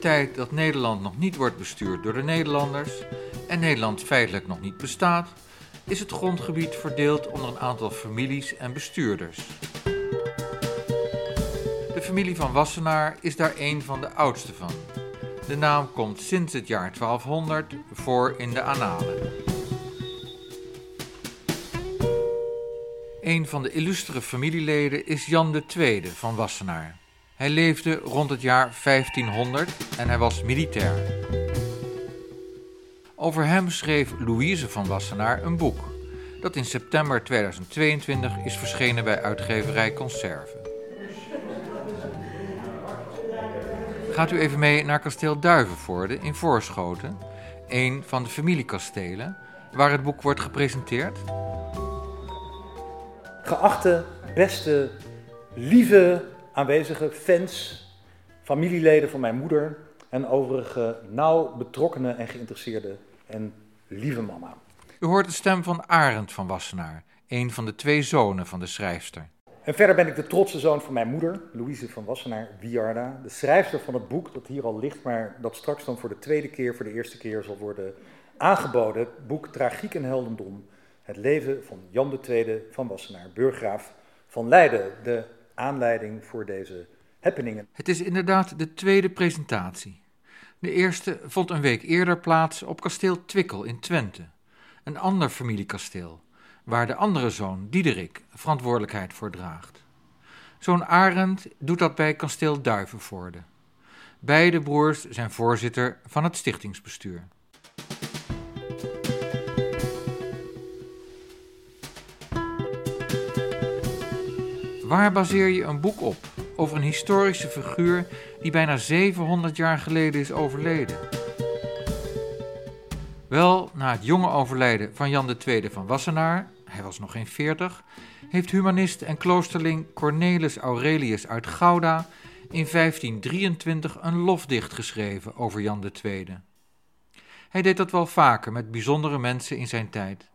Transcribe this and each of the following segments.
tijd dat Nederland nog niet wordt bestuurd door de Nederlanders en Nederland feitelijk nog niet bestaat, is het grondgebied verdeeld onder een aantal families en bestuurders. De familie van Wassenaar is daar een van de oudste van. De naam komt sinds het jaar 1200 voor in de Annalen. Een van de illustere familieleden is Jan II van Wassenaar. Hij leefde rond het jaar 1500 en hij was militair. Over hem schreef Louise van Wassenaar een boek, dat in september 2022 is verschenen bij uitgeverij Conserve. Gaat u even mee naar kasteel Duivenvoorde in Voorschoten, een van de familiekastelen, waar het boek wordt gepresenteerd? Geachte, beste, lieve aanwezige fans, familieleden van mijn moeder en overige nauw betrokkenen en geïnteresseerde en lieve mama. U hoort de stem van Arend van Wassenaar, een van de twee zonen van de schrijfster. En verder ben ik de trotse zoon van mijn moeder, Louise van Wassenaar Wiarda, de schrijfster van het boek dat hier al ligt, maar dat straks dan voor de tweede keer, voor de eerste keer zal worden aangeboden. Het boek Tragiek en Heldendom, het leven van Jan II van Wassenaar, burggraaf van Leiden, de aanleiding voor deze happeningen. Het is inderdaad de tweede presentatie. De eerste vond een week eerder plaats op kasteel Twikkel in Twente, een ander familiekasteel, waar de andere zoon, Diederik, verantwoordelijkheid voor draagt. Zoon Arend doet dat bij kasteel Duivenvoorde. Beide broers zijn voorzitter van het stichtingsbestuur. Waar baseer je een boek op over een historische figuur die bijna 700 jaar geleden is overleden? Wel, na het jonge overlijden van Jan II van Wassenaar, hij was nog geen 40, heeft humanist en kloosterling Cornelis Aurelius uit Gouda in 1523 een lofdicht geschreven over Jan II. Hij deed dat wel vaker met bijzondere mensen in zijn tijd.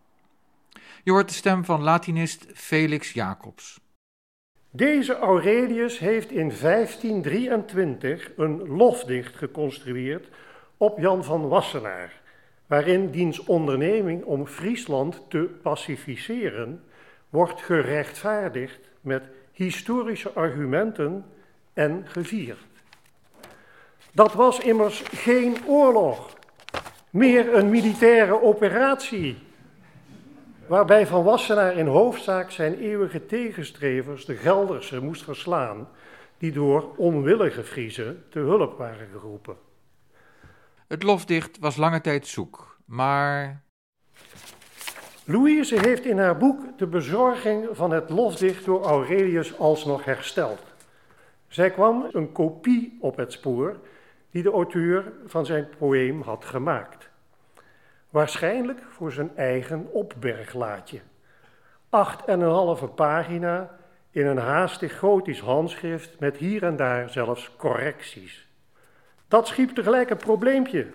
Je hoort de stem van Latinist Felix Jacobs. Deze Aurelius heeft in 1523 een lofdicht geconstrueerd op Jan van Wassenaar, waarin diens onderneming om Friesland te pacificeren wordt gerechtvaardigd met historische argumenten en gevierd. Dat was immers geen oorlog, meer een militaire operatie waarbij Van Wassenaar in hoofdzaak zijn eeuwige tegenstrevers, de Gelderse, moest verslaan, die door onwillige Friezen te hulp waren geroepen. Het lofdicht was lange tijd zoek, maar. Louise heeft in haar boek de bezorging van het lofdicht door Aurelius alsnog hersteld. Zij kwam een kopie op het spoor die de auteur van zijn poëem had gemaakt. Waarschijnlijk voor zijn eigen opberglaadje. Acht en een halve pagina in een haastig gotisch handschrift met hier en daar zelfs correcties. Dat schiep tegelijk een probleempje.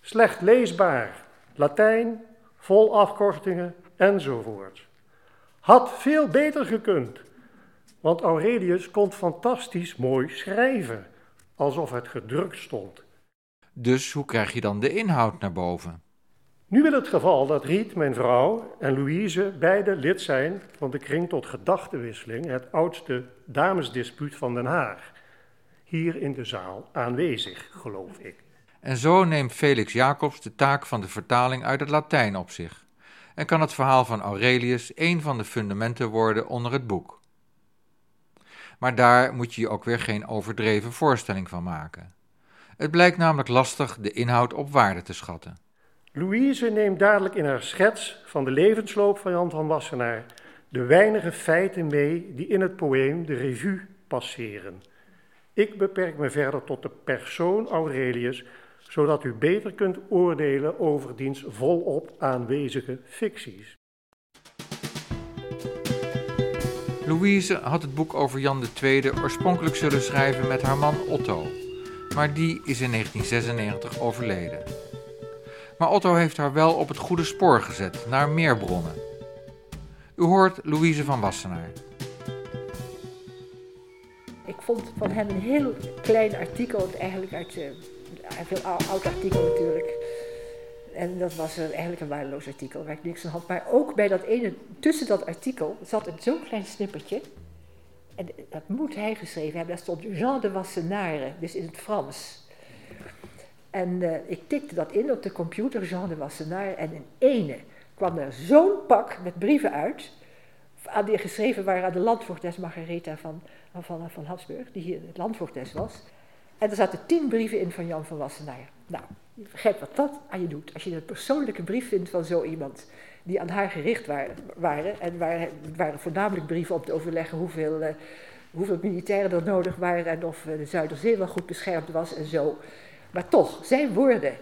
Slecht leesbaar, Latijn, vol afkortingen enzovoort. Had veel beter gekund, want Aurelius kon fantastisch mooi schrijven, alsof het gedrukt stond. Dus hoe krijg je dan de inhoud naar boven? Nu wil het geval dat Riet, mijn vrouw, en Louise beide lid zijn van de kring tot gedachtenwisseling, het oudste damesdispuut van Den Haag. Hier in de zaal aanwezig, geloof ik. En zo neemt Felix Jacobs de taak van de vertaling uit het Latijn op zich. En kan het verhaal van Aurelius een van de fundamenten worden onder het boek. Maar daar moet je je ook weer geen overdreven voorstelling van maken. Het blijkt namelijk lastig de inhoud op waarde te schatten. Louise neemt dadelijk in haar schets van de levensloop van Jan van Wassenaar de weinige feiten mee die in het poëem de revue passeren. Ik beperk me verder tot de persoon Aurelius, zodat u beter kunt oordelen over diens volop aanwezige ficties. Louise had het boek over Jan II oorspronkelijk zullen schrijven met haar man Otto, maar die is in 1996 overleden. Maar Otto heeft haar wel op het goede spoor gezet, naar meer bronnen. U hoort Louise van Wassenaar. Ik vond van hem een heel klein artikel, eigenlijk uit uh, een veel oud artikel natuurlijk. En dat was eigenlijk een waardeloos artikel waar ik niks aan had. Maar ook bij dat ene, tussen dat artikel zat een zo'n klein snippertje. En dat moet hij geschreven hebben. Daar stond Jean de Wassenare, dus in het Frans. En uh, ik tikte dat in op de computer, Jean de Wassenaar. En in ene kwam er zo'n pak met brieven uit. Aan die geschreven waren aan de landvoogdes Margaretha van, van, van Habsburg, die hier het landvoogdes was. En er zaten tien brieven in van Jan van Wassenaar. Nou, je wat dat aan je doet. Als je een persoonlijke brief vindt van zo iemand die aan haar gericht waren. En waar, waren voornamelijk brieven om te overleggen hoeveel, uh, hoeveel militairen er nodig waren en of de Zuiderzee wel goed beschermd was en zo. Maar toch, zijn woorden.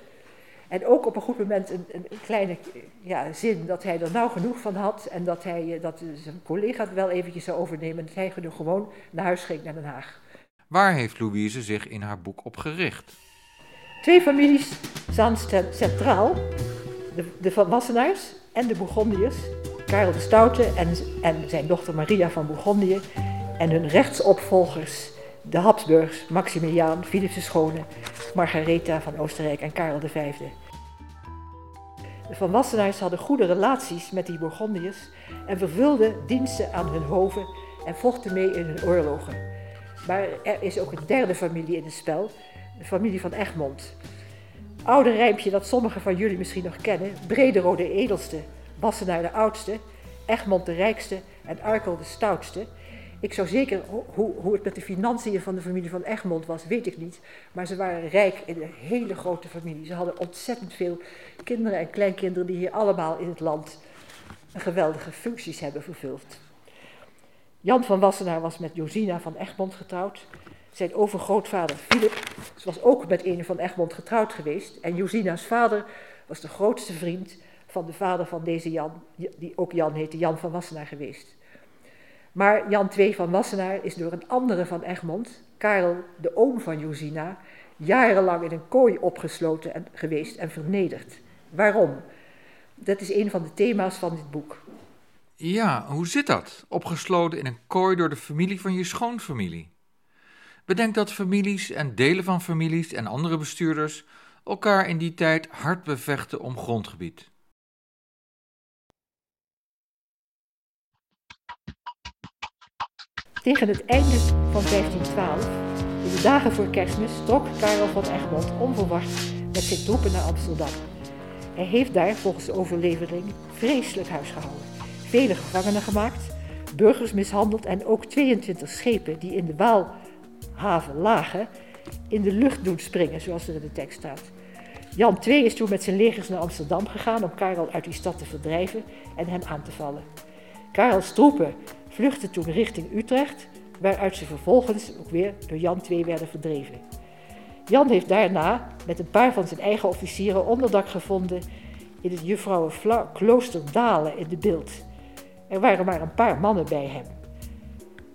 En ook op een goed moment een, een, kleine ja, zin dat hij er nou genoeg van had. En dat, hij, eh, dat zijn collega het wel eventjes zou overnemen. Dat hij gewoon naar huis ging naar Den Haag. Waar heeft Louise zich in haar boek op gericht? Twee families staan centraal. De, de Van Wassenaars en de Bourgondiërs. Karel de Stoute en, en zijn dochter Maria van Bourgondië. En hun rechtsopvolgers de Habsburgs, Maximiliaan, Philips de Schone, Margaretha van Oostenrijk en Karel V. De Van Wassenaars hadden goede relaties met die Bourgondiërs en vervulden diensten aan hun hoven en vochten mee in hun oorlogen. Maar er is ook een derde familie in het spel, de familie van Egmond. Oude rijmpje dat sommigen van jullie misschien nog kennen, Brederode de edelste, Wassenaar de oudste, Egmond de rijkste en Arkel de stoutste, ik zou zeker, hoe, hoe het met de financiën van de familie van Egmond was, weet ik niet. Maar ze waren rijk in een hele grote familie. Ze hadden ontzettend veel kinderen en kleinkinderen die hier allemaal in het land geweldige functies hebben vervuld. Jan van Wassenaar was met Josina van Egmond getrouwd. Zijn overgrootvader Philip was ook met een van Egmond getrouwd geweest. En Josina's vader was de grootste vriend van de vader van deze Jan, die ook Jan heette, Jan van Wassenaar geweest. Maar Jan II van Wassenaar is door een andere van Egmond, Karel, de oom van Josina, jarenlang in een kooi opgesloten en, geweest en vernederd. Waarom? Dat is een van de thema's van dit boek. Ja, hoe zit dat? Opgesloten in een kooi door de familie van je schoonfamilie. Bedenk dat families en delen van families en andere bestuurders elkaar in die tijd hard bevechten om grondgebied. Tegen het einde van 1512, in de dagen voor kerstmis, trok Karel van Egmond onverwacht met zijn troepen naar Amsterdam. Hij heeft daar, volgens de overlevering, vreselijk huis gehouden. Vele gevangenen gemaakt, burgers mishandeld en ook 22 schepen die in de Waalhaven lagen, in de lucht doen springen, zoals er in de tekst staat. Jan II is toen met zijn legers naar Amsterdam gegaan om Karel uit die stad te verdrijven en hem aan te vallen. Karels troepen vluchtten toen richting Utrecht, waaruit ze vervolgens ook weer door Jan II werden verdreven. Jan heeft daarna met een paar van zijn eigen officieren onderdak gevonden in het juffrouwenklooster Dalen in de Beeld. Er waren maar een paar mannen bij hem.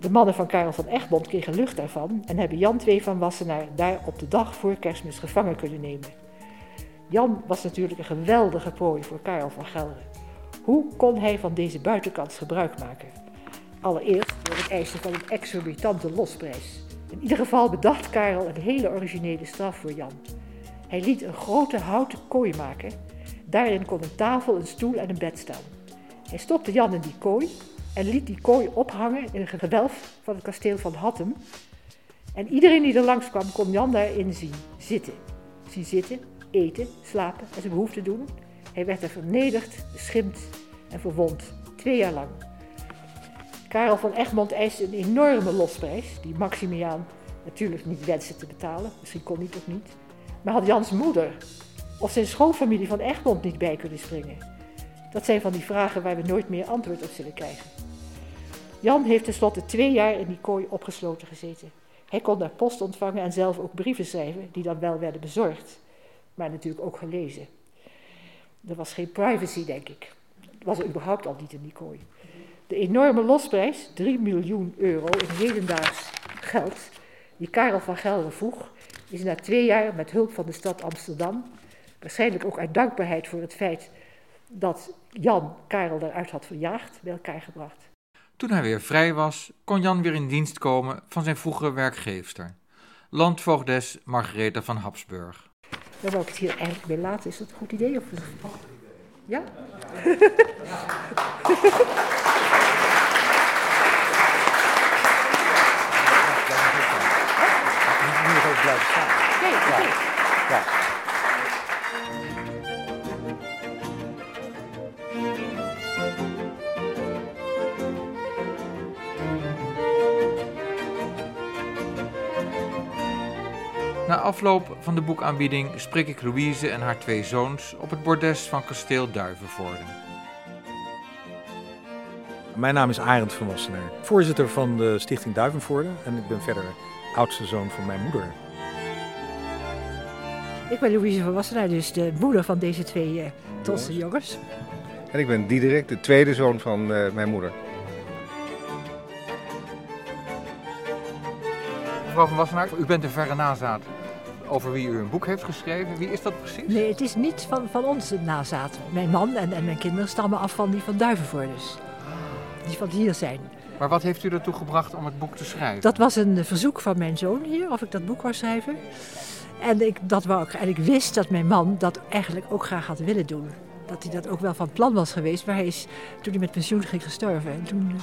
De mannen van Karel van Egmond kregen lucht daarvan en hebben Jan II van Wassenaar daar op de dag voor kerstmis gevangen kunnen nemen. Jan was natuurlijk een geweldige prooi voor Karel van Gelre. Hoe kon hij van deze buitenkans gebruik maken? Allereerst door het eisen van een exorbitante losprijs. In ieder geval bedacht Karel een hele originele straf voor Jan. Hij liet een grote houten kooi maken. Daarin kon een tafel, een stoel en een bed staan. Hij stopte Jan in die kooi en liet die kooi ophangen in een gewelf van het kasteel van Hattem. En iedereen die er langskwam kon Jan daarin zien zitten. Zien zitten, eten, slapen en zijn behoeften doen. Hij werd er vernederd, beschimpt en verwond, twee jaar lang. Karel van Egmond eiste een enorme losprijs, die Maximiaan natuurlijk niet wenste te betalen. Misschien kon hij ook niet. Maar had Jans moeder of zijn schoonfamilie van Egmond niet bij kunnen springen? Dat zijn van die vragen waar we nooit meer antwoord op zullen krijgen. Jan heeft tenslotte twee jaar in die kooi opgesloten gezeten. Hij kon daar post ontvangen en zelf ook brieven schrijven, die dan wel werden bezorgd, maar natuurlijk ook gelezen. Er was geen privacy, denk ik. Het was er überhaupt al niet in die kooi. De enorme losprijs, 3 miljoen euro in hedendaags geld, die Karel van Gelder vroeg, is na twee jaar met hulp van de stad Amsterdam, waarschijnlijk ook uit dankbaarheid voor het feit dat Jan Karel daaruit had verjaagd, bij elkaar gebracht. Toen hij weer vrij was, kon Jan weer in dienst komen van zijn vroegere werkgeefster, landvoogdes Margaretha van Habsburg. Dan wou ik het hier eigenlijk bij laten. Is dat een goed idee? Of... Ja? Nu blijven staan. Nee, oké. Ja. Na afloop van de boekaanbieding spreek ik Louise en haar twee zoons op het bordes van kasteel Duivenvoorde. Mijn naam is Arend van Wassenaar, voorzitter van de Stichting Duivenvoorde en ik ben verder oudste zoon van mijn moeder. Ik ben Louise van Wassenaar, dus de moeder van deze twee eh trotse jongens. En ik ben Diederik, de tweede zoon van eh, mijn moeder. Mevrouw van Wassenaar, u bent een verre nazaat over wie u een boek heeft geschreven. Wie is dat precies? Nee, het is niet van, van ons de nazaat. Mijn man en, en mijn kinderen stammen af van die van Duivenvoordes. Die van hier zijn. Maar wat heeft u ertoe gebracht om het boek te schrijven? Dat was een verzoek van mijn zoon hier, of ik dat boek wou schrijven. En ik, dat wou ik, en ik wist dat mijn man dat eigenlijk ook graag had willen doen. Dat hij dat ook wel van plan was geweest, maar hij is toen hij met pensioen ging gestorven. En toen eh,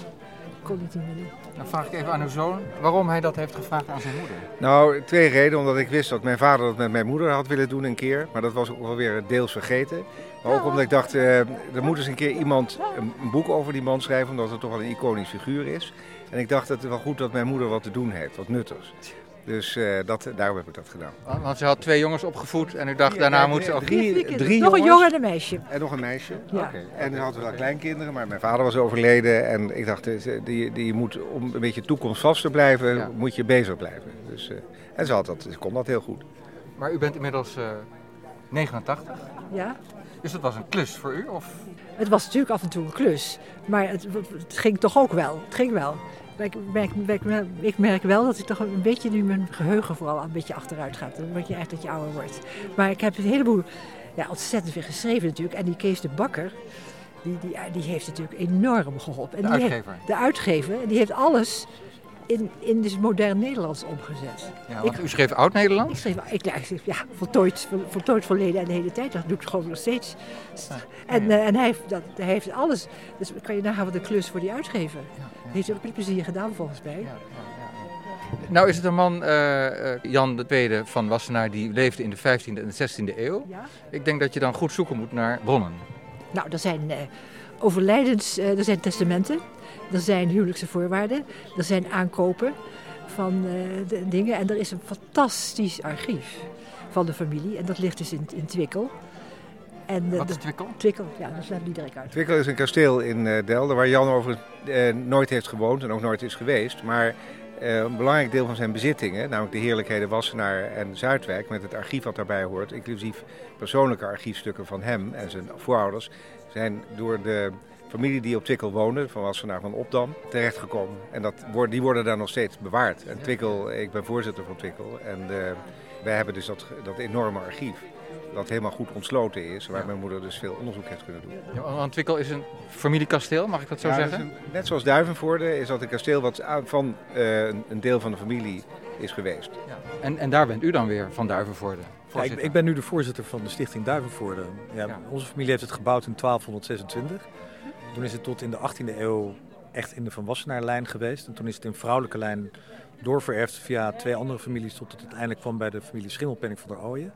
kon hij het niet meer doen. Dan vraag ik even aan uw zoon waarom hij dat heeft gevraagd aan zijn moeder. Nou, twee redenen. Omdat ik wist dat mijn vader dat met mijn moeder had willen doen een keer. Maar dat was ook wel weer deels vergeten. Maar ook omdat ik dacht, eh, er moet eens een keer iemand een, een boek over die man schrijven. Omdat het toch wel een iconisch figuur is. En ik dacht dat het wel goed dat mijn moeder wat te doen heeft, wat nuttigs. Dus eh, dat, daarom heb ik dat gedaan. Want ze had twee jongens opgevoed en u dacht Ja, daarna moet ze ook... drie- Nog een jongen en een meisje. En nog een meisje. Ja. Oké. En dan hadden we wel kleinkinderen, maar mijn vader was overleden. En ik dacht, eh, die, die moet, om een beetje toekomstvast te blijven, Ja. moet je bezig blijven. Dus, eh, en ze, had dat, ze kon dat heel goed. Maar u bent inmiddels eh 89. Ja. Dus dat was een klus voor u? Of? Het was natuurlijk af en toe een klus, maar het, het ging toch ook wel. Het ging wel. Maar Ik merk, merk- ik merk wel dat ik toch een beetje nu mijn geheugen vooral een beetje achteruit gaat. Dan word je echt dat je ouder wordt. Maar ik heb een heleboel, ja, ontzettend veel geschreven natuurlijk. En die Kees de Bakker, die, die, die heeft natuurlijk enorm geholpen. En De heeft- uitgever. de uitgever, die heeft alles in, in dus modern Nederlands omgezet. Ja, want u schreef Oud-Nederlands? Ik schreef, ik, ja, ik schreef, ja, voltooid, vol- voltooid verleden en de hele tijd. Dat doe ik gewoon nog steeds. En, eh, en hij, heeft dat, hij heeft alles. Dus kan je nagaan wat een klus voor die uitgever. Heeft hij ook met plezier gedaan volgens mij. Nou is het een man, eh, Jan II van Wassenaar, die leefde in de 15e en de 16e eeuw. Ik denk dat je dan goed zoeken moet naar bronnen. Nou, er zijn eh, overlijdens, er zijn testamenten, er zijn huwelijkse voorwaarden, er zijn aankopen van eh, de dingen. En er is een fantastisch archief van de familie. En dat ligt dus in, in Twickel. En, eh, Wat is Twickel? Twickel, ja, dat laat niet direct uit. Twickel is een kasteel in eh Delden waar Jan over nooit heeft gewoond en ook nooit is geweest. Maar eh, een belangrijk deel van zijn bezittingen, namelijk de heerlijkheden Wassenaar en Zuidwijk, met het archief wat daarbij hoort, inclusief persoonlijke archiefstukken van hem en zijn voorouders, zijn door de familie die op Twickel woonde, van Wassenaar van Opdam, terechtgekomen. En dat, wordt- die worden daar nog steeds bewaard. En Twickel, ik ben voorzitter van Twickel en eh, wij hebben dus dat, dat enorme archief. Dat helemaal goed ontsloten is, waar mijn moeder dus veel onderzoek heeft kunnen doen. Ja, want Twickel is een familiekasteel, mag ik dat zo Ja, dat is zeggen? een- net zoals Duivenvoorde is dat een kasteel wat van eh, een, deel van de familie is geweest. Ja. En, en daar bent u dan weer van Duivenvoorde. Ja, ik, voorzitter. ik ben nu de voorzitter van de Stichting Duivenvoorde. Ja, Ja. Onze familie heeft het gebouwd in 1226. Toen is het tot in de 18e eeuw echt in de Van Wassenaar-lijn geweest. En toen is het in vrouwelijke lijn doorvererfd via twee andere families... tot het uiteindelijk kwam bij de familie Schimmelpenning van der Ooyen.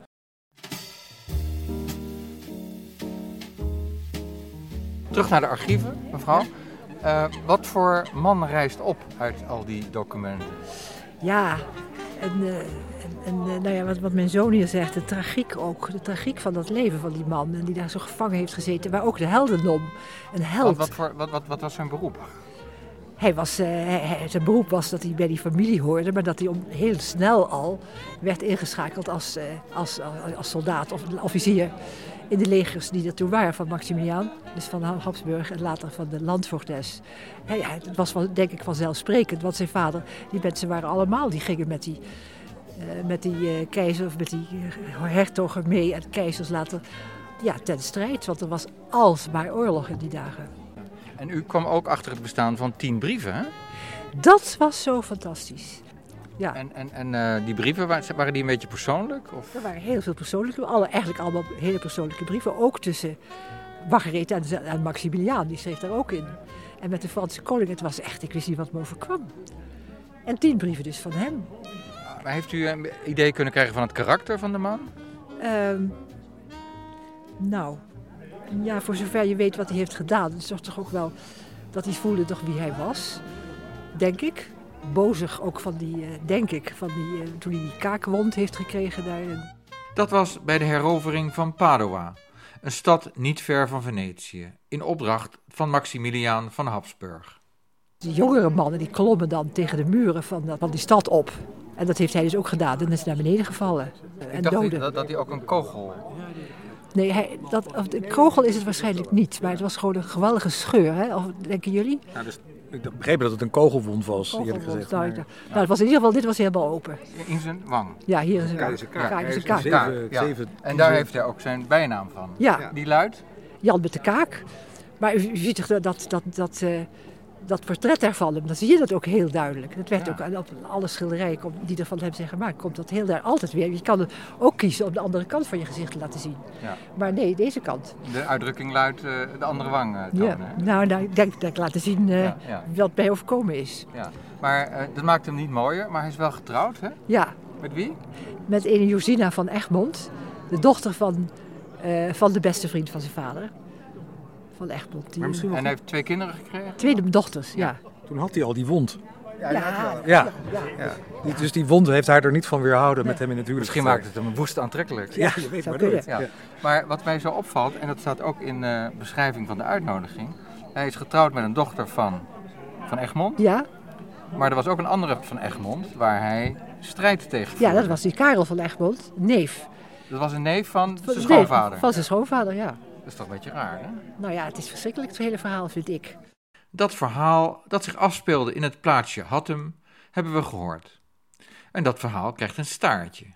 Terug naar de archieven, mevrouw. Eh, wat voor man reist op uit al die documenten? Ja, en, eh, en, eh, nou ja, wat, wat mijn zoon hier zegt, de tragiek ook. De tragiek van dat leven van die man. En die daar zo gevangen heeft gezeten. Maar ook de heldendom. Een held. Wat, wat, voor, wat, wat, was zijn beroep? Hij was, eh, hij- zijn beroep was dat hij bij die familie hoorde. Maar dat hij om, heel snel al werd ingeschakeld als, eh, als, als, als soldaat of officier. In de legers die er toen waren van Maximiliaan. Dus van Habsburg en later van de landvoogdes. Ja, het was wel, denk ik vanzelfsprekend. Want zijn vader, die mensen waren allemaal, die gingen met die met die eh, keizer of met die eh, hertogen mee en keizers later ja, ten strijd. Want er was alsmaar oorlog in die dagen. En u kwam ook achter het bestaan van tien brieven, hè? Dat was zo fantastisch. Ja. En, en, en uh, die brieven, waren die een beetje persoonlijk? Of? Er waren heel veel persoonlijke, alle, eigenlijk allemaal hele persoonlijke brieven. Ook tussen Margarethe en, en Maximiliaan, die schreef daar ook in. En met de Franse koning, het was echt, ik wist niet wat me overkwam. En tien brieven dus van hem. Maar heeft u een idee kunnen krijgen van het karakter van de man? Um, nou, ja, voor zover je weet wat hij heeft gedaan, is toch ook wel dat hij voelde toch wie hij was, denk ik. Bozig ook van die, uh, denk ik, van die, uh, toen hij die kaakwond heeft gekregen daar. Dat was bij de herovering van Padua, een stad niet ver van Venetië, in opdracht van Maximiliaan van Habsburg. De jongere mannen die klommen dan tegen de muren van, van die stad op. En dat heeft hij dus ook gedaan. En is naar beneden gevallen. Ik en dacht dat, dat hij ook een kogel Nee, hij, dat, of de kogel is het waarschijnlijk niet, maar het was gewoon een geweldige scheur, hè? Of denken jullie? Ja, dus ik begreep dat het een kogelwond was, eerlijk gezegd. Nou, nou, het was in ieder geval, dit was helemaal open. In zijn wang? Ja, hier is een kaak. Ja, is een kaak. Ja. En daar heeft hij ook zijn bijnaam van. Ja. Die luidt? Jan met de kaak. Maar u, u ziet toch dat, dat, dat, dat uh, dat portret daarvan dan zie je dat ook heel duidelijk. Dat werd ook op alle schilderijen die er van hem zijn gemaakt, komt dat heel duidelijk altijd weer. Je kan het ook kiezen om de andere kant van je gezicht te laten zien. Ja. Maar nee, deze kant. De uitdrukking luidt uh, de andere wang uh, tonen. Ja. Nou, nou, ik denk dat ik laten zien uh, wat mij overkomen is. Ja. Maar dat maakt hem niet mooier, maar hij is wel getrouwd, hè? Ja. Met wie? Met een Josina van Egmond, de dochter van, van de beste vriend van zijn vader van Egmond. Die... En hij heeft twee kinderen gekregen? Twee dochters, ja. Toen had hij al die wond. Ja, ja, ja. ja. Dus die wond heeft hij er niet van weerhouden met hem in het huwelijk. Misschien maakt het hem woest aantrekkelijk. Ja, je weet maar nooit. Ja. Maar wat mij zo opvalt, en dat staat ook in de beschrijving van de uitnodiging. Hij is getrouwd met een dochter van, van Egmond. Ja. Maar er was ook een andere van Egmond waar hij strijd tegen voerde. Ja, dat was die Karel van Egmond, neef. Dat was een neef van, van zijn schoonvader? van zijn schoonvader, ja. Dat is toch een beetje raar, hè? Nou ja, het is verschrikkelijk, het hele verhaal, vind ik. Dat verhaal dat zich afspeelde in het plaatsje Hattem, hebben we gehoord. En dat verhaal krijgt een staartje.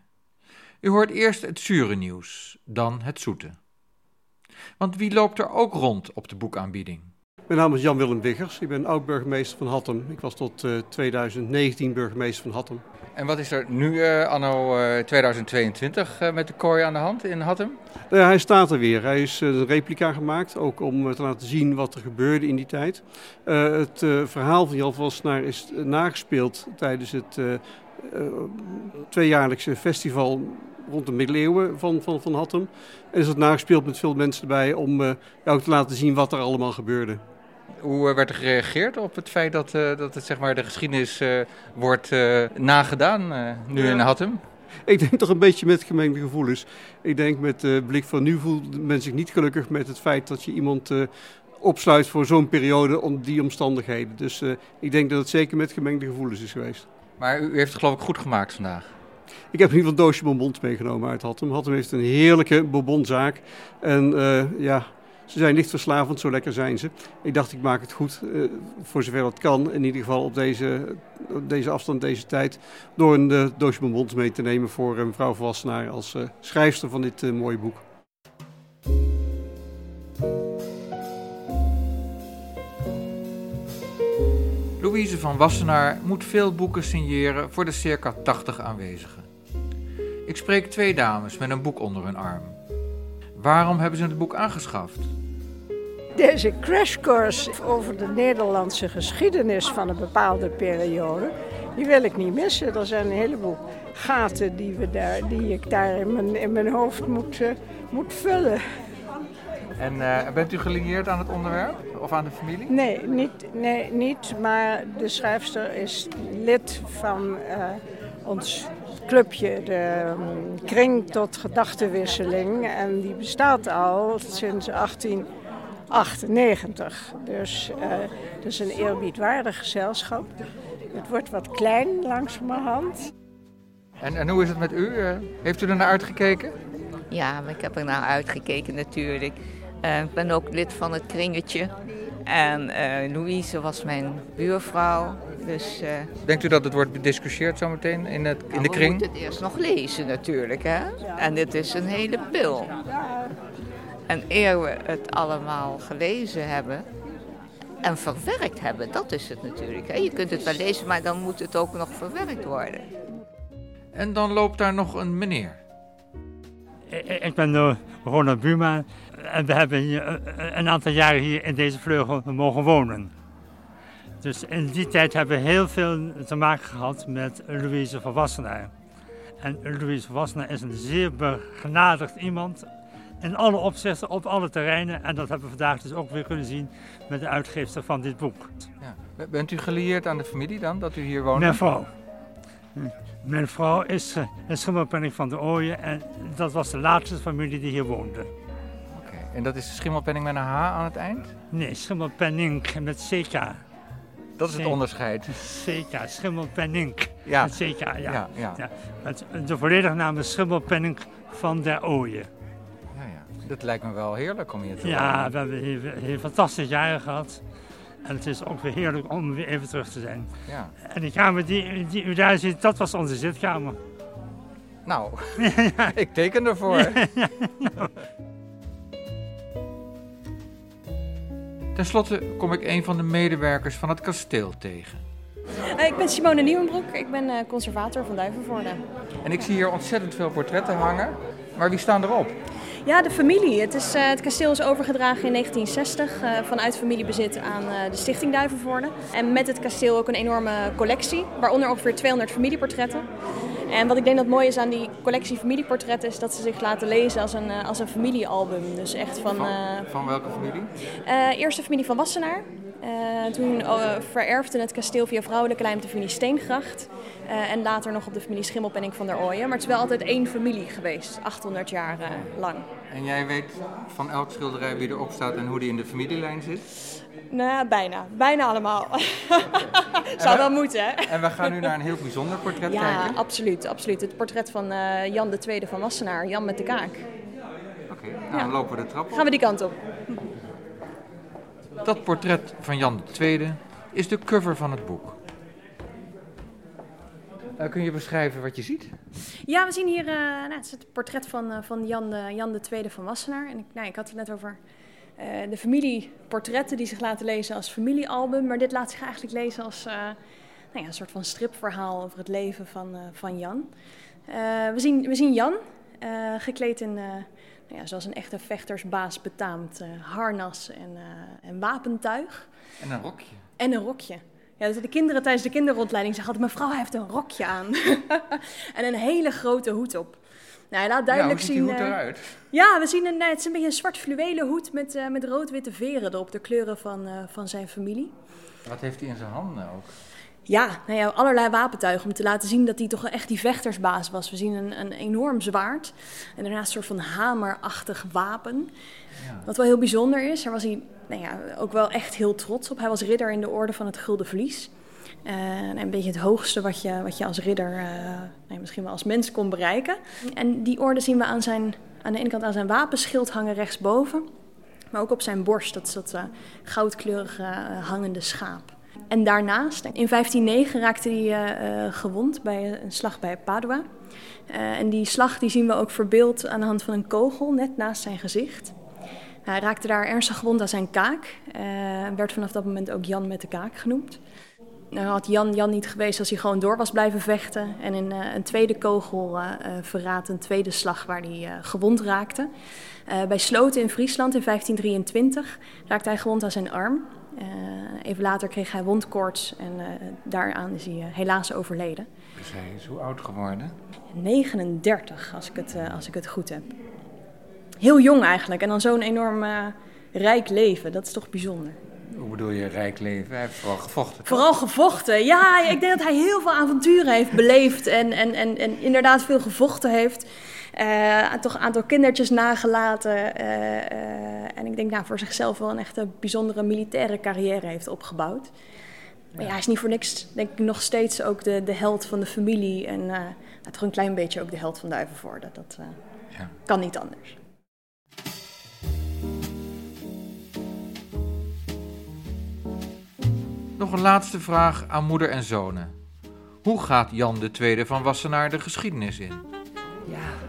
U hoort eerst het zure nieuws, dan het zoete. Want wie loopt er ook rond op de boekaanbieding? Mijn naam is Jan-Willem Wiggers, ik ben oud-burgemeester van Hattem. Ik was tot uh, eh, 2019 burgemeester van Hattem. En wat is er nu, uh, anno uh, 2022, uh, met de kooi aan de hand in Hattem? Nou ja, hij staat er weer. Hij is een replica gemaakt, ook om te laten zien wat er gebeurde in die tijd. het verhaal van Jan is nagespeeld tijdens het tweejaarlijkse festival rond de middeleeuwen van, van, van Hattem. En is het nagespeeld met veel mensen erbij om ook te laten zien wat er allemaal gebeurde. Hoe eh, werd er gereageerd op het feit dat, uh, dat het, zeg maar, de geschiedenis uh, wordt nagedaan nu in Hattem? Ik denk toch een beetje met gemengde gevoelens. Ik denk met de blik van nu voelt men zich niet gelukkig met het feit dat je iemand opsluit voor zo'n periode om die omstandigheden. Dus ik denk dat het zeker met gemengde gevoelens is geweest. Maar u heeft het geloof ik goed gemaakt vandaag. Ik heb in ieder geval een doosje bonbons meegenomen uit Hattem. Hattem heeft een heerlijke bonbonzaak. En ja, ze zijn licht verslavend, zo lekker zijn ze. Ik dacht, ik maak het goed, uh, voor zover dat kan. In ieder geval op deze, deze afstand, deze tijd. Door een uh, doosje bonbons mee te nemen voor uh, mevrouw Wassenaar als schrijfster van dit mooie boek. Louise van Wassenaar moet veel boeken signeren voor de circa 80 aanwezigen. Ik spreek twee dames met een boek onder hun arm. Waarom hebben ze het boek aangeschaft? Deze crashcourse over de Nederlandse geschiedenis van een bepaalde periode, die wil ik niet missen. Er zijn een heleboel gaten die, we daar, die ik daar in mijn, in mijn hoofd moet, uh, moet vullen. En uh, bent u gelieerd aan het onderwerp of aan de familie? Nee, niet, nee, niet maar de schrijfster is lid van uh, ons clubje, de um, Kring tot Gedachtenwisseling. En die bestaat al sinds 1898. Dus uh, het is een eerbiedwaardig gezelschap. Het wordt wat klein langzamerhand. En, en hoe is het met u? Uh, heeft u er naar uitgekeken? Ja, ik heb er naar uitgekeken natuurlijk. Uh, ik ben ook lid van het kringetje. En Louise was mijn buurvrouw. Dus, uh, Denkt u dat het wordt bediscussieerd zometeen in, het, in de kring? We moeten het eerst nog lezen natuurlijk. Hè? En dit is een hele pil. En eer we het allemaal gelezen hebben, en verwerkt hebben. Dat is het natuurlijk. Hè. Je kunt het wel lezen, maar dan moet het ook nog verwerkt worden. En dan loopt daar nog een meneer. Ik ben uh, Ronald Buma en we hebben hier, een aantal jaren hier in deze vleugel mogen wonen. Dus in die tijd hebben we heel veel te maken gehad met Louise van Wassenaar. En Louise van Wassenaar is een zeer begenadigd iemand in alle opzichten, op alle terreinen. En dat hebben we vandaag dus ook weer kunnen zien met de uitgeefster van dit boek. Ja. Bent u gelieerd aan de familie dan, dat u hier woont? Mijn vrouw. Mijn vrouw is, uh, is Schimmelpenning van de Ooyen en dat was de laatste familie die hier woonde. Oké, en dat is Schimmelpenning met een H aan het eind? Nee, Schimmelpenning met CK. Dat is het onderscheid. CK, Schimmelpenning ja. CK, ja. ja, ja. ja. Het, de volledige naam is Schimmelpenning van der Ooyen. Ja, ja. Dat lijkt me wel heerlijk om hier te Ja, wonen. we hebben hier, hier fantastische jaren gehad. En het is ook weer heerlijk om weer even terug te zijn. Ja. En die kamer die, die u daar ziet, dat was onze zitkamer. Nou, ik teken ervoor. nou. Ten slotte kom ik een van de medewerkers van het kasteel tegen. Uh, ik ben Simone Nieuwenbroek, ik ben uh, conservator van Duivenvoorde. En ik zie hier ontzettend veel portretten hangen, maar wie staan erop? Ja, de familie. Het, is, uh, het kasteel is overgedragen in 1960 uh, vanuit familiebezit aan uh, de Stichting Duivenvoorde. En met het kasteel ook een enorme collectie, waaronder ongeveer 200 familieportretten. En wat ik denk dat mooi is aan die collectie familieportretten is dat ze zich laten lezen als een, als een familiealbum. Dus echt van... Van, van welke familie? eerst de familie van Wassenaar. Uh, toen uh, vererfde het kasteel via vrouwelijke lijm de familie Steengracht. Uh, en later nog op de familie Schimmelpenning van der Ooyen. Maar het is wel altijd één familie geweest, 800 jaar lang. En jij weet van elk schilderij wie erop staat en hoe die in de familielijn zit? Nou, bijna. Bijna allemaal. Zou wel moeten, hè? En we gaan nu naar een heel bijzonder portret ja, kijken. Ja, absoluut, absoluut. Het portret van Jan II van Wassenaar, Jan met de kaak. Oké, okay, nou, ja. dan lopen we de trap op. Gaan we die kant op. Dat portret van Jan II is de cover van het boek. Uh, kun je beschrijven wat je ziet? Ja, we zien hier uh, nou, het, is het portret van, uh, van Jan, de, Jan II van Wassenaar. En ik, nou, ik had het net over de familieportretten die zich laten lezen als familiealbum. Maar dit laat zich eigenlijk lezen als nou ja, een soort van stripverhaal over het leven van, van Jan. we, zien, we zien Jan gekleed in nou ja, zoals een echte vechtersbaas betaamt. Harnas en, en wapentuig. En een rokje. En een rokje. Ja, dus de kinderen tijdens de kinderrondleiding zeggen altijd... mevrouw heeft een rokje aan. en een hele grote hoed op. Nou, hij laat duidelijk ja, hoe zien... ziet die hoed eruit? Ja, we zien een, het is een beetje een zwart fluwelen hoed met, uh, met rood-witte veren erop. De kleuren van, uh, van zijn familie. Wat heeft hij in zijn handen ook? Ja, nou ja, allerlei wapentuigen om te laten zien dat hij toch echt die vechtersbaas was. We zien een, een enorm zwaard en daarnaast een soort van hamerachtig wapen. Ja. Wat wel heel bijzonder is, daar was hij nou ja, ook wel echt heel trots op. Hij was ridder in de orde van het Gulden Vlies. Uh, een beetje het hoogste wat je, wat je als ridder, uh, nou, misschien wel als mens kon bereiken. En die orde zien we aan, zijn, aan de ene kant aan zijn wapenschild hangen rechtsboven. Maar ook op zijn borst, dat is dat uh, goudkleurige hangende schaap. En daarnaast, in 1509 raakte hij uh, gewond bij een slag bij Padua. Uh, en die slag die zien we ook verbeeld aan de hand van een kogel net naast zijn gezicht. Hij raakte daar ernstig gewond aan zijn kaak. Uh, werd vanaf dat moment ook Jan met de kaak genoemd. Nou had Jan Jan niet geweest als hij gewoon door was blijven vechten. En in een tweede kogel verraadt een tweede slag waar hij gewond raakte. bij Sloten in Friesland in 1523 raakte hij gewond aan zijn arm. Uh, even later kreeg hij wondkoorts en uh, daaraan is hij uh, helaas overleden. Dus hij is hoe oud geworden? 39, als ik het, als ik het goed heb. Heel jong eigenlijk en dan zo'n enorm rijk leven, dat is toch bijzonder. Hoe bedoel je rijk leven? Hij heeft vooral gevochten. Vooral gevochten, ja. Ik denk dat hij heel veel avonturen heeft beleefd en, en, en, en inderdaad veel gevochten heeft. Uh, toch een aantal kindertjes nagelaten. Uh, uh, en ik denk nou, voor zichzelf wel een echte bijzondere militaire carrière heeft opgebouwd. Maar ja, hij is niet voor niks, denk ik, nog steeds ook de, de held van de familie. En toch een klein beetje ook de held van Duivenvoorde. Dat ja. kan niet anders. Nog een laatste vraag aan moeder en zonen. Hoe gaat Jan II van Wassenaar de geschiedenis in? Ja,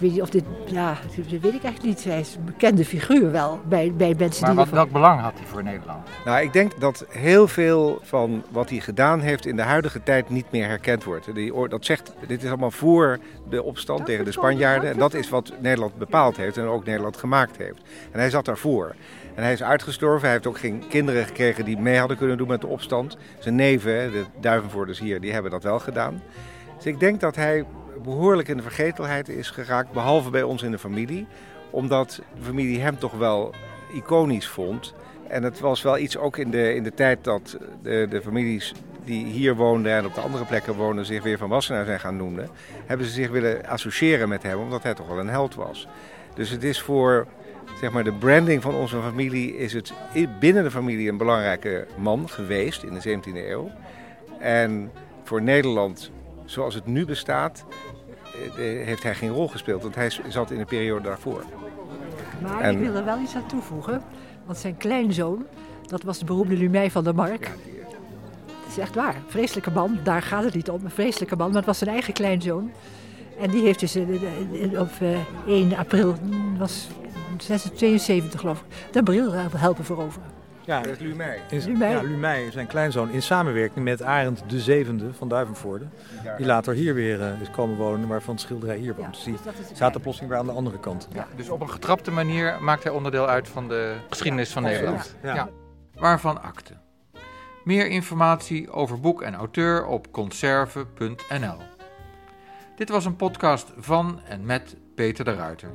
weet niet of dit, ja, dat weet ik eigenlijk niet. Hij is een bekende figuur wel bij, bij mensen Maar die wat, ervan- welk belang had hij voor Nederland? Nou, ik denk dat heel veel van wat hij gedaan heeft in de huidige tijd niet meer herkend wordt. Die, dat zegt, dit is allemaal voor de opstand tegen de Spanjaarden. En dat is wat Nederland bepaald heeft en ook Nederland gemaakt heeft. En hij zat daarvoor. En hij is uitgestorven. Hij heeft ook geen kinderen gekregen die mee hadden kunnen doen met de opstand. Zijn neven, de Duivenvoerders hier, die hebben dat wel gedaan. Dus ik denk dat hij behoorlijk in de vergetelheid is geraakt, behalve bij ons in de familie. Omdat de familie hem toch wel iconisch vond. En het was wel iets ook in de, in de tijd dat de, de families die hier woonden en op de andere plekken woonden zich weer van Wassenaar zijn gaan noemen. Hebben ze zich willen associëren met hem, omdat hij toch wel een held was. Dus het is voor zeg maar, de branding van onze familie, is het binnen de familie een belangrijke man geweest in de 17e eeuw. En voor Nederland, zoals het nu bestaat, eh, eh, heeft hij geen rol gespeeld. Want hij zat in de periode daarvoor. Maar En- ik wil er wel iets aan toevoegen. Want zijn kleinzoon, dat was de beroemde Lumey van der Mark. Dat is echt waar. Vreselijke man, daar gaat het niet om. Een vreselijke man, maar het was zijn eigen kleinzoon. En die heeft dus eh, eh, eh, op eh, 1 april, was 72 geloof ik, de bril helpen veroveren. Ja, Dat is in-. Ja, Lumey, zijn kleinzoon, in samenwerking met Arend de Zevende van Duivenvoorde. Die later hier weer eh, is komen wonen, waarvan de schilderij hier woont. dus die dus zaten plotseling weer aan de andere kant. Ja, dus op een getrapte manier maakt hij onderdeel uit van de geschiedenis van. Nederland. Ja. Ja. Waarvan akte. Meer informatie over boek en auteur op conserve.nl. Dit was een podcast van en met Peter de Ruiter.